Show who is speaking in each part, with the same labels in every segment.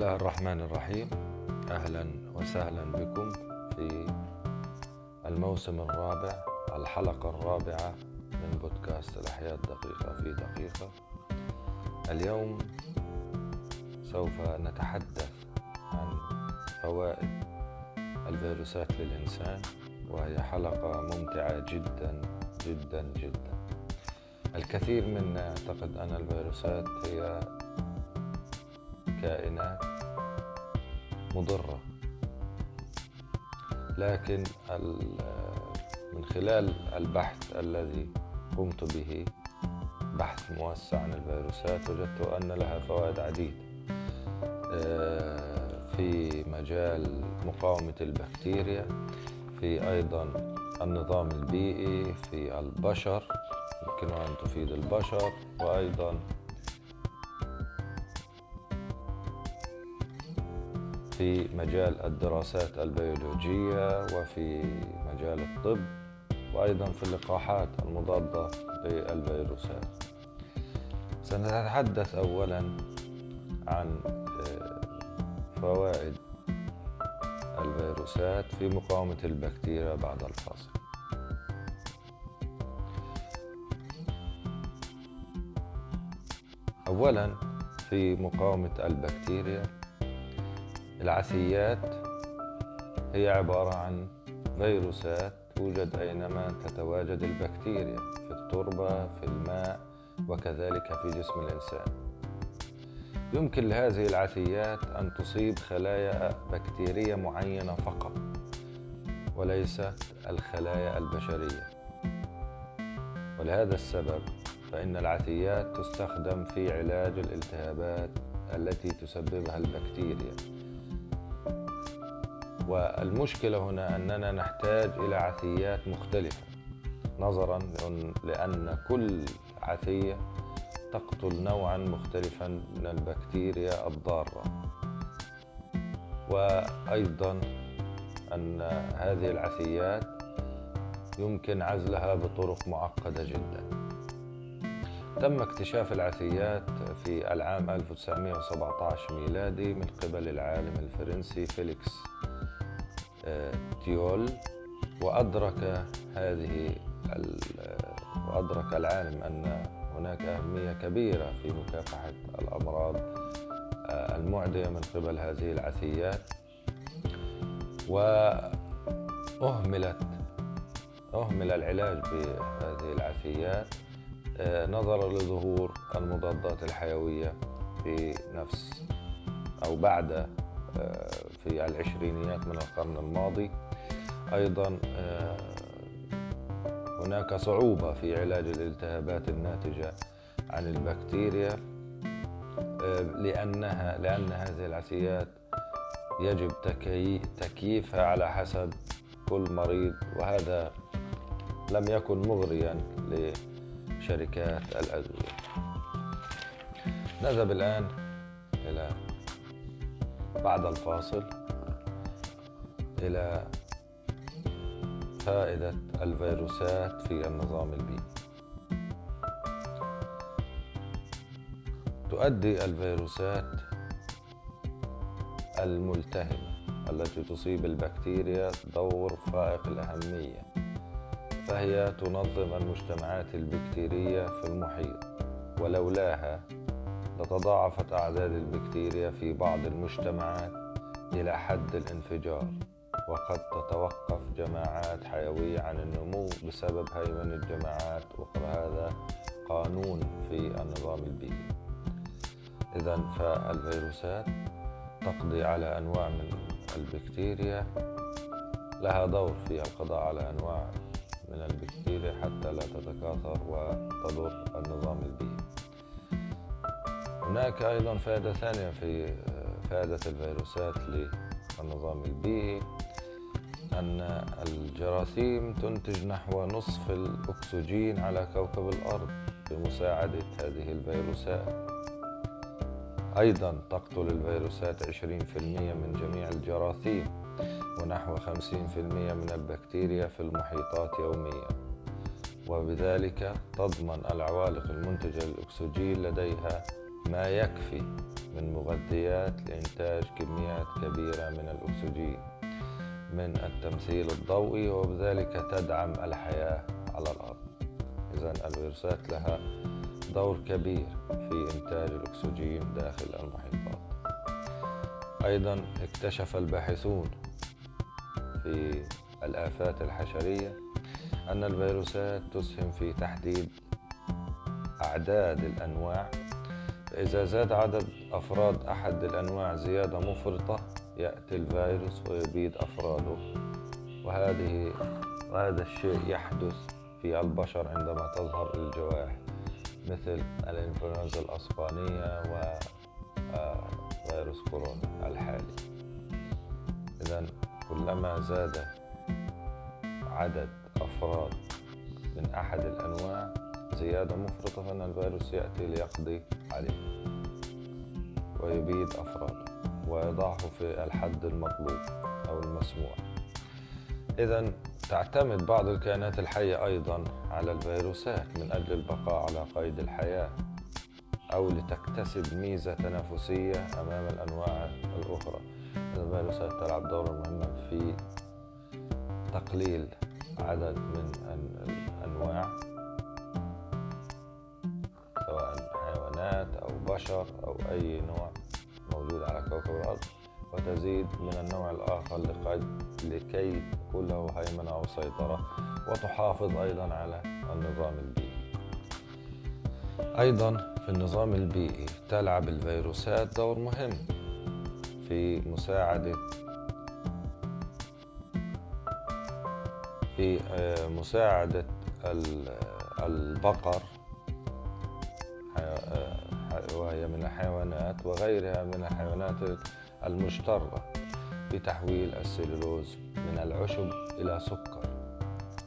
Speaker 1: الله الرحمن الرحيم. أهلا وسهلا بكم في الموسم الرابع الحلقة الرابعة من بودكاست الأحياء دقيقه في دقيقة. اليوم سوف نتحدث عن فوائد الفيروسات للإنسان وهي حلقة ممتعة جدا جدا جدا. الكثير منا يعتقد أن الفيروسات هي كائنات مضرة. لكن من خلال البحث الذي قمت به بحث موسع عن الفيروسات وجدت أن لها فوائد عديدة في مجال مقاومة البكتيريا في أيضا النظام البيئي في البشر يمكن أن تفيد البشر وأيضا في مجال الدراسات البيولوجية وفي مجال الطب وأيضا في اللقاحات المضادة للفيروسات. سنتحدث أولا عن فوائد الفيروسات في مقاومة البكتيريا بعد الفاصل. أولا في مقاومة البكتيريا العسيات هي عبارة عن فيروسات توجد أينما تتواجد البكتيريا في التربة في الماء وكذلك في جسم الإنسان. يمكن لهذه العثيات أن تصيب خلايا بكتيرية معينة فقط وليست الخلايا البشرية. ولهذا السبب فإن العثيات تستخدم في علاج الالتهابات التي تسببها البكتيريا. والمشكلة هنا أننا نحتاج إلى عثيات مختلفة نظرا لأن كل عثية تقتل نوعا مختلفا من البكتيريا الضارة. وأيضا أن هذه العثيات يمكن عزلها بطرق معقدة جدا. تم اكتشاف العثيات في العام 1917 ميلادي من قبل العالم الفرنسي فيليكس. تيول وأدرك هذه وأدرك العالم أن هناك أهمية كبيرة في مكافحة الأمراض المعدية من قبل هذه العثيات. وأهملت أهمل العلاج بهذه العثيات نظرا لظهور المضادات الحيوية في نفس أو بعد في العشرينيات من القرن الماضي. أيضا هناك صعوبة في علاج الالتهابات الناتجة عن البكتيريا لأنها لأن هذه العسيات يجب تكييفها على حسب كل مريض وهذا لم يكن مغريا لشركات الأدوية نذهب الآن إلى بعد الفاصل إلى فائدة الفيروسات في النظام البيئي تؤدي الفيروسات الملتهمة التي تصيب البكتيريا دور فائق الأهمية فهي تنظم المجتمعات البكتيرية في المحيط ولولاها لتضاعفت أعداد البكتيريا في بعض المجتمعات إلى حد الانفجار وقد تتوقف جماعات حيوية عن النمو بسبب هيمنة جماعات أخرى هذا قانون في النظام البيئي. إذا فالفيروسات تقضي على أنواع من البكتيريا. لها دور في القضاء على أنواع من البكتيريا حتى لا تتكاثر وتضر النظام البيئي. هناك أيضا فائدة ثانية في فائدة الفيروسات للنظام البيئي أن الجراثيم تنتج نحو نصف الأكسجين على كوكب الأرض بمساعدة هذه الفيروسات. أيضا تقتل الفيروسات 20% من جميع الجراثيم ونحو 50% من البكتيريا في المحيطات يوميا. وبذلك تضمن العوالق المنتجة للأكسجين لديها ما يكفي من مغذيات لإنتاج كميات كبيرة من الأكسجين من التمثيل الضوئي وبذلك تدعم الحياة على الأرض. إذا الفيروسات لها دور كبير في إنتاج الأكسجين داخل المحيطات. أيضا اكتشف الباحثون في الآفات الحشرية أن الفيروسات تسهم في تحديد أعداد الأنواع إذا زاد عدد أفراد أحد الأنواع زيادة مفرطة يأتي الفيروس ويبيد أفراده. وهذه وهذا الشيء يحدث في البشر عندما تظهر الجوائح مثل الإنفلونزا الأسبانية وفيروس كورونا الحالي. إذا كلما زاد عدد أفراد من أحد الأنواع زيادة مفرطة فإن الفيروس يأتي ليقضي عليه ويبيد أفراده ويضعه في الحد المطلوب أو المسموح إذا تعتمد بعض الكائنات الحية أيضا على الفيروسات من أجل البقاء على قيد الحياة أو لتكتسب ميزة تنافسية أمام الأنواع الأخرى. الفيروسات تلعب دورا مهما في تقليل عدد من بشر أو أي نوع موجود على كوكب الأرض وتزيد من النوع الآخر لكي تكون له هيمنة أو سيطرة وتحافظ أيضا على النظام البيئي. أيضا في النظام البيئي تلعب الفيروسات دور مهم في مساعدة في آه، مساعدة البقر وهي من الحيوانات وغيرها من الحيوانات المجترة بتحويل السلولوز من العشب إلى سكر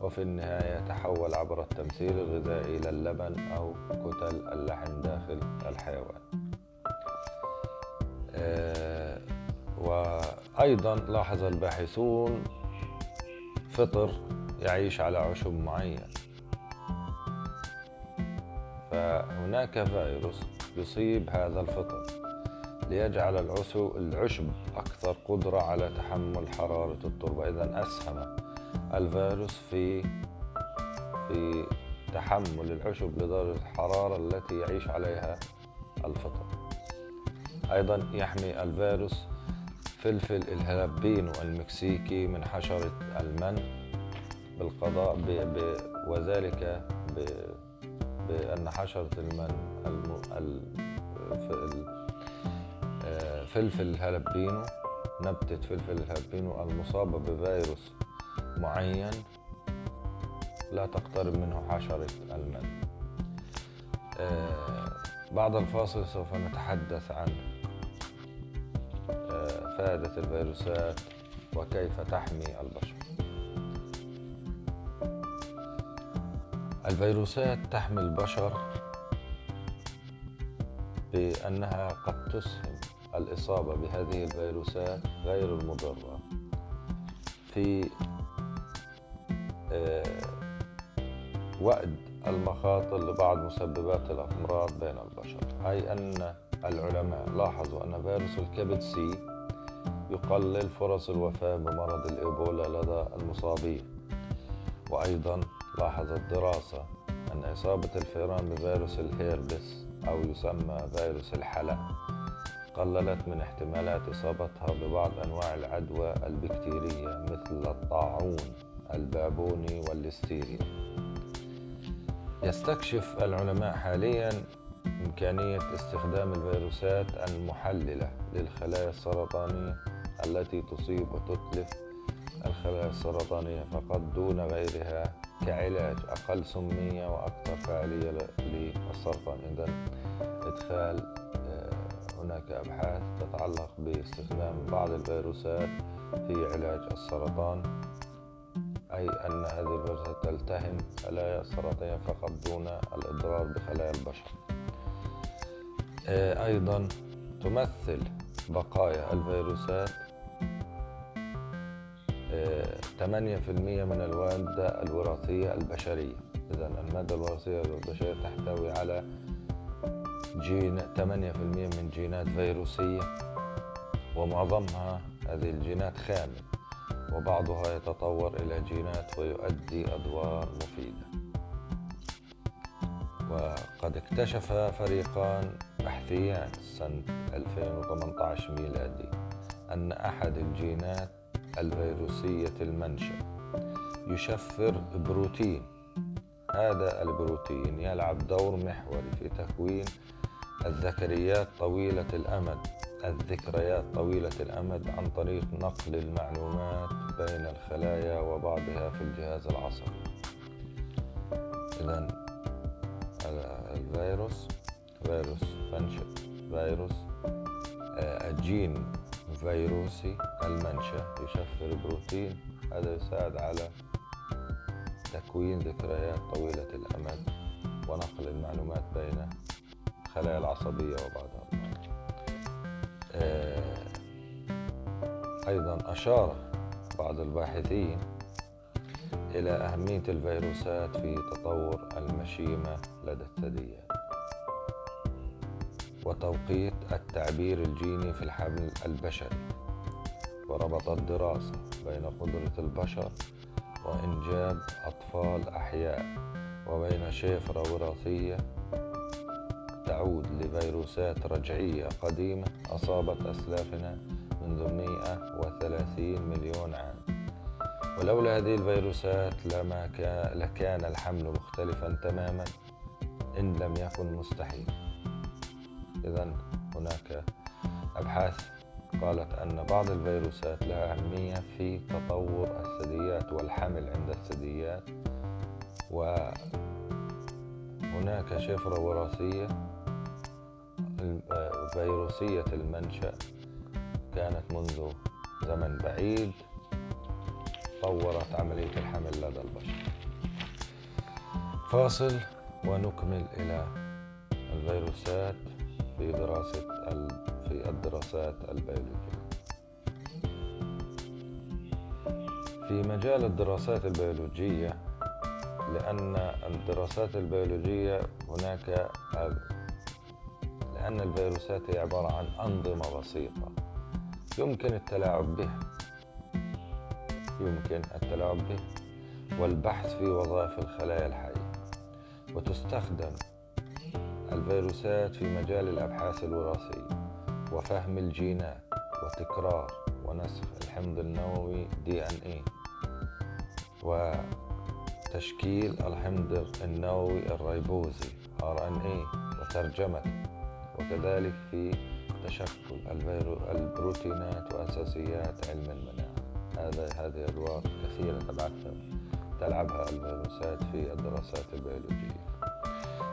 Speaker 1: وفي النهاية يتحول عبر التمثيل الغذائي إلى اللبن أو كتل اللحم داخل الحيوان. آه، وأيضا لاحظ الباحثون فطر يعيش على عشب معين. فهناك فيروس يصيب هذا الفطر ليجعل العشب أكثر قدرة على تحمل حرارة التربة. إذا أسهم الفيروس في في تحمل العشب لدرجة الحرارة التي يعيش عليها الفطر. أيضا يحمي الفيروس فلفل الهلابينو المكسيكي من حشرة المن بالقضاء ب ب وذلك ب بأن حشرة المن الم... فلفل الهلابينو نبتة فلفل الهلابينو المصابة بفيروس معين. لا تقترب منه حشرة المن آه، بعد الفاصل سوف نتحدث عن آه، فائدة الفيروسات وكيف تحمي البشر. الفيروسات تحمي البشر بأنها قد تسهم الإصابة بهذه الفيروسات غير المضرة. في آه، وأد المخاطر لبعض مسببات الأمراض بين البشر أي أن العلماء لاحظوا أن فيروس الكبد سي يقلل فرص الوفاة بمرض الإيبولا لدى المصابين. وأيضا لاحظت دراسة أن إصابة الفئران بفيروس الهيربس أو يسمى فيروس الحلق قللت من احتمالات إصابتها ببعض أنواع العدوى البكتيرية مثل الطاعون البابوني والليستيريا يستكشف العلماء حاليا إمكانية استخدام الفيروسات المحللة للخلايا السرطانية التي تصيب وتتلف الخلايا السرطانية فقط دون غيرها كعلاج أقل سمية وأكثر فعالية للسرطان إذا إدخال آه، هناك أبحاث تتعلق باستخدام بعض الفيروسات في علاج السرطان أي أن هذه الفيروسات تلتهم خلايا السرطانية فقط دون الإضرار بخلايا البشر. آه، أيضا تمثل بقايا الفيروسات 8% من المادة الوراثية البشرية. إذا المادة الوراثية البشرية تحتوي على جين 8% من جينات فيروسية ومعظمها هذه الجينات خامل وبعضها يتطور إلى جينات ويؤدي أدوار مفيدة. وقد اكتشف فريقان بحثيان سنة 2018 ميلادي أن أحد الجينات الفيروسية المنشأ. يشفر بروتين. هذا البروتين يلعب دور محوري في تكوين الذكريات طويلة الأمد الذكريات طويلة الأمد عن طريق نقل المعلومات بين الخلايا وبعضها في الجهاز العصبي. إذا الفيروس فيروس منشأ فيروس آه، الجين فيروسي المنشأ يشفر بروتين هذا يساعد على تكوين ذكريات طويلة الأمد ونقل المعلومات بين الخلايا العصبية وبعضها. آه، أيضا أشار بعض الباحثين إلى أهمية الفيروسات في تطور المشيمة لدى الثدييات. وتوقيت التعبير الجيني في الحمل البشري وربط الدراسة بين قدرة البشر وإنجاب أطفال أحياء وبين شفرة وراثية تعود لفيروسات رجعية قديمة أصابت أسلافنا منذ 130 مليون عام. ولولا هذه الفيروسات لما كان لكان الحمل مختلفا تماما إن لم يكن مستحيل إذا هناك أبحاث قالت أن بعض الفيروسات لها أهمية في تطور الثدييات والحمل عند الثدييات وهناك شفرة وراثية فيروسية المنشأ كانت منذ زمن بعيد طورت عملية الحمل لدى البشر. فاصل ونكمل إلى الفيروسات. في دراسة في الدراسات البيولوجية. في مجال الدراسات البيولوجية لأن الدراسات البيولوجية هناك لأن الفيروسات هي عبارة عن أنظمة بسيطة يمكن التلاعب بها. يمكن التلاعب به والبحث في وظائف الخلايا الحية. وتستخدم الفيروسات في مجال الأبحاث الوراثية وفهم الجينات وتكرار ونسخ الحمض النووي DNA وتشكيل الحمض النووي الريبوزي RNA وترجمته وكذلك في تشكل البروتينات وأساسيات علم المناعة. هذا هذه أدوار كثيرة تلعبها الفيروسات في الدراسات البيولوجية.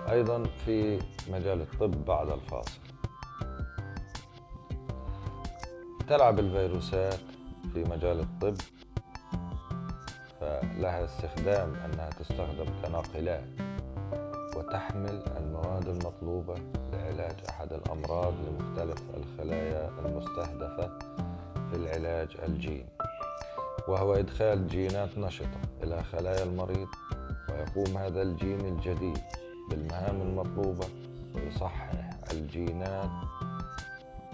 Speaker 1: أيضا في مجال الطب بعد الفاصل. تلعب الفيروسات في مجال الطب فلها استخدام أنها تستخدم كناقلات وتحمل المواد المطلوبة لعلاج أحد الأمراض لمختلف الخلايا المستهدفة في العلاج الجيني وهو إدخال جينات نشطة إلى خلايا المريض ويقوم هذا الجين الجديد. بالمهام المطلوبة ويصحح الجينات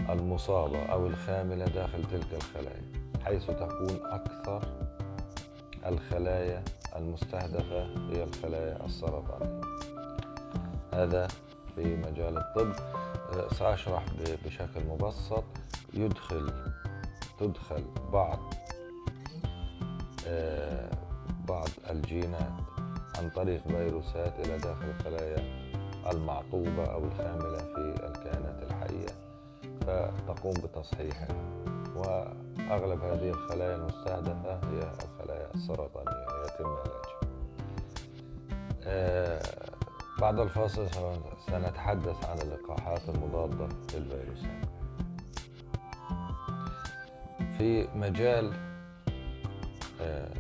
Speaker 1: المصابة أو الخاملة داخل تلك الخلايا حيث تكون أكثر الخلايا المستهدفة هي الخلايا السرطانية. هذا في مجال الطب. سأشرح بشكل مبسط. يدخل تدخل بعض آه، بعض الجينات عن طريق فيروسات إلى داخل الخلايا المعطوبة أو الخاملة في الكائنات الحية. فتقوم بتصحيحها. وأغلب هذه الخلايا المستهدفة هي الخلايا السرطانية يتم علاجها. آه بعد الفاصل سنتحدث عن اللقاحات المضادة للفيروسات. في مجال آه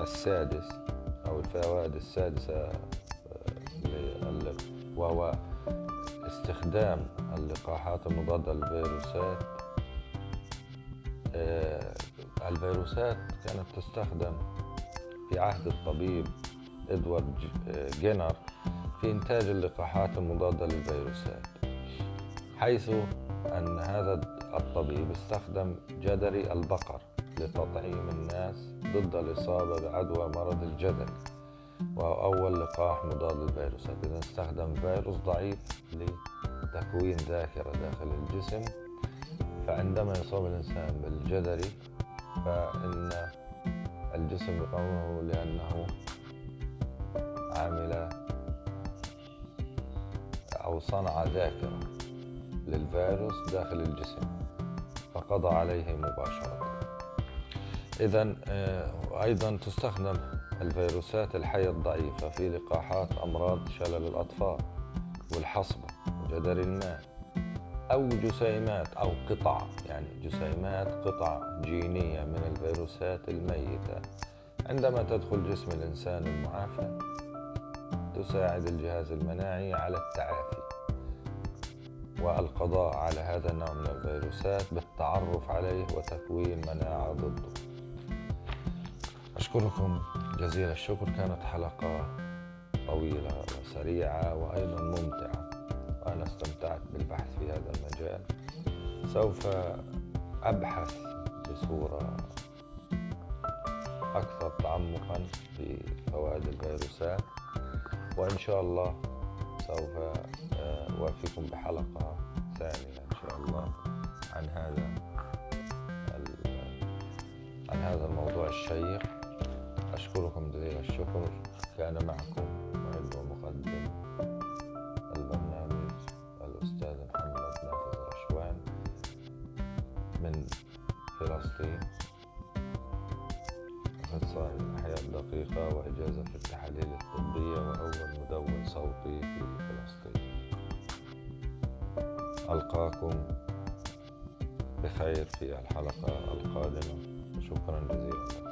Speaker 1: السادس الفوائد السادسة آه وهو استخدام اللقاحات المضادة للفيروسات. آه، الفيروسات كانت تستخدم في عهد الطبيب إدوارد آه، جينر في إنتاج اللقاحات المضادة للفيروسات حيث أن هذا الطبيب استخدم جدري البقر. لتطعيم الناس ضد الإصابة بعدوى مرض الجدري وهو أول لقاح مضاد للفيروسات إذا استخدم فيروس ضعيف لتكوين ذاكرة داخل الجسم. فعندما يصاب الإنسان بالجدري فإن الجسم يقاومه لأنه عمل أو صنع ذاكرة للفيروس داخل الجسم. فقضى عليه مباشرة. إذا آه، أيضا تستخدم الفيروسات الحية الضعيفة في لقاحات أمراض شلل الأطفال والحصبة وجدر الماء أو جسيمات أو قطع يعني جسيمات قطع جينية من الفيروسات الميتة. عندما تدخل جسم الإنسان المعافى تساعد الجهاز المناعي على التعافي والقضاء على هذا النوع من الفيروسات بالتعرف عليه وتكوين مناعة ضده. أشكركم جزيل الشكر. كانت حلقة طويلة وسريعة وأيضا ممتعة وأنا استمتعت بالبحث في هذا المجال. سوف أبحث بصورة أكثر تعمقا في فوائد الفيروسات وإن شاء الله سوف آه، أوافيكم بحلقة ثانية إن شاء الله عن هذا عن هذا الموضوع الشيق. أشكركم جزيل الشكر كان معكم معد ومقدم البرنامج الأستاذ محمد نافذ رشوان من فلسطين. أخصائي الحياة الدقيقة وإجازة في التحاليل الطبية وأول مدون صوتي في فلسطين. ألقاكم بخير في الحلقة القادمة. شكرا جزيلا.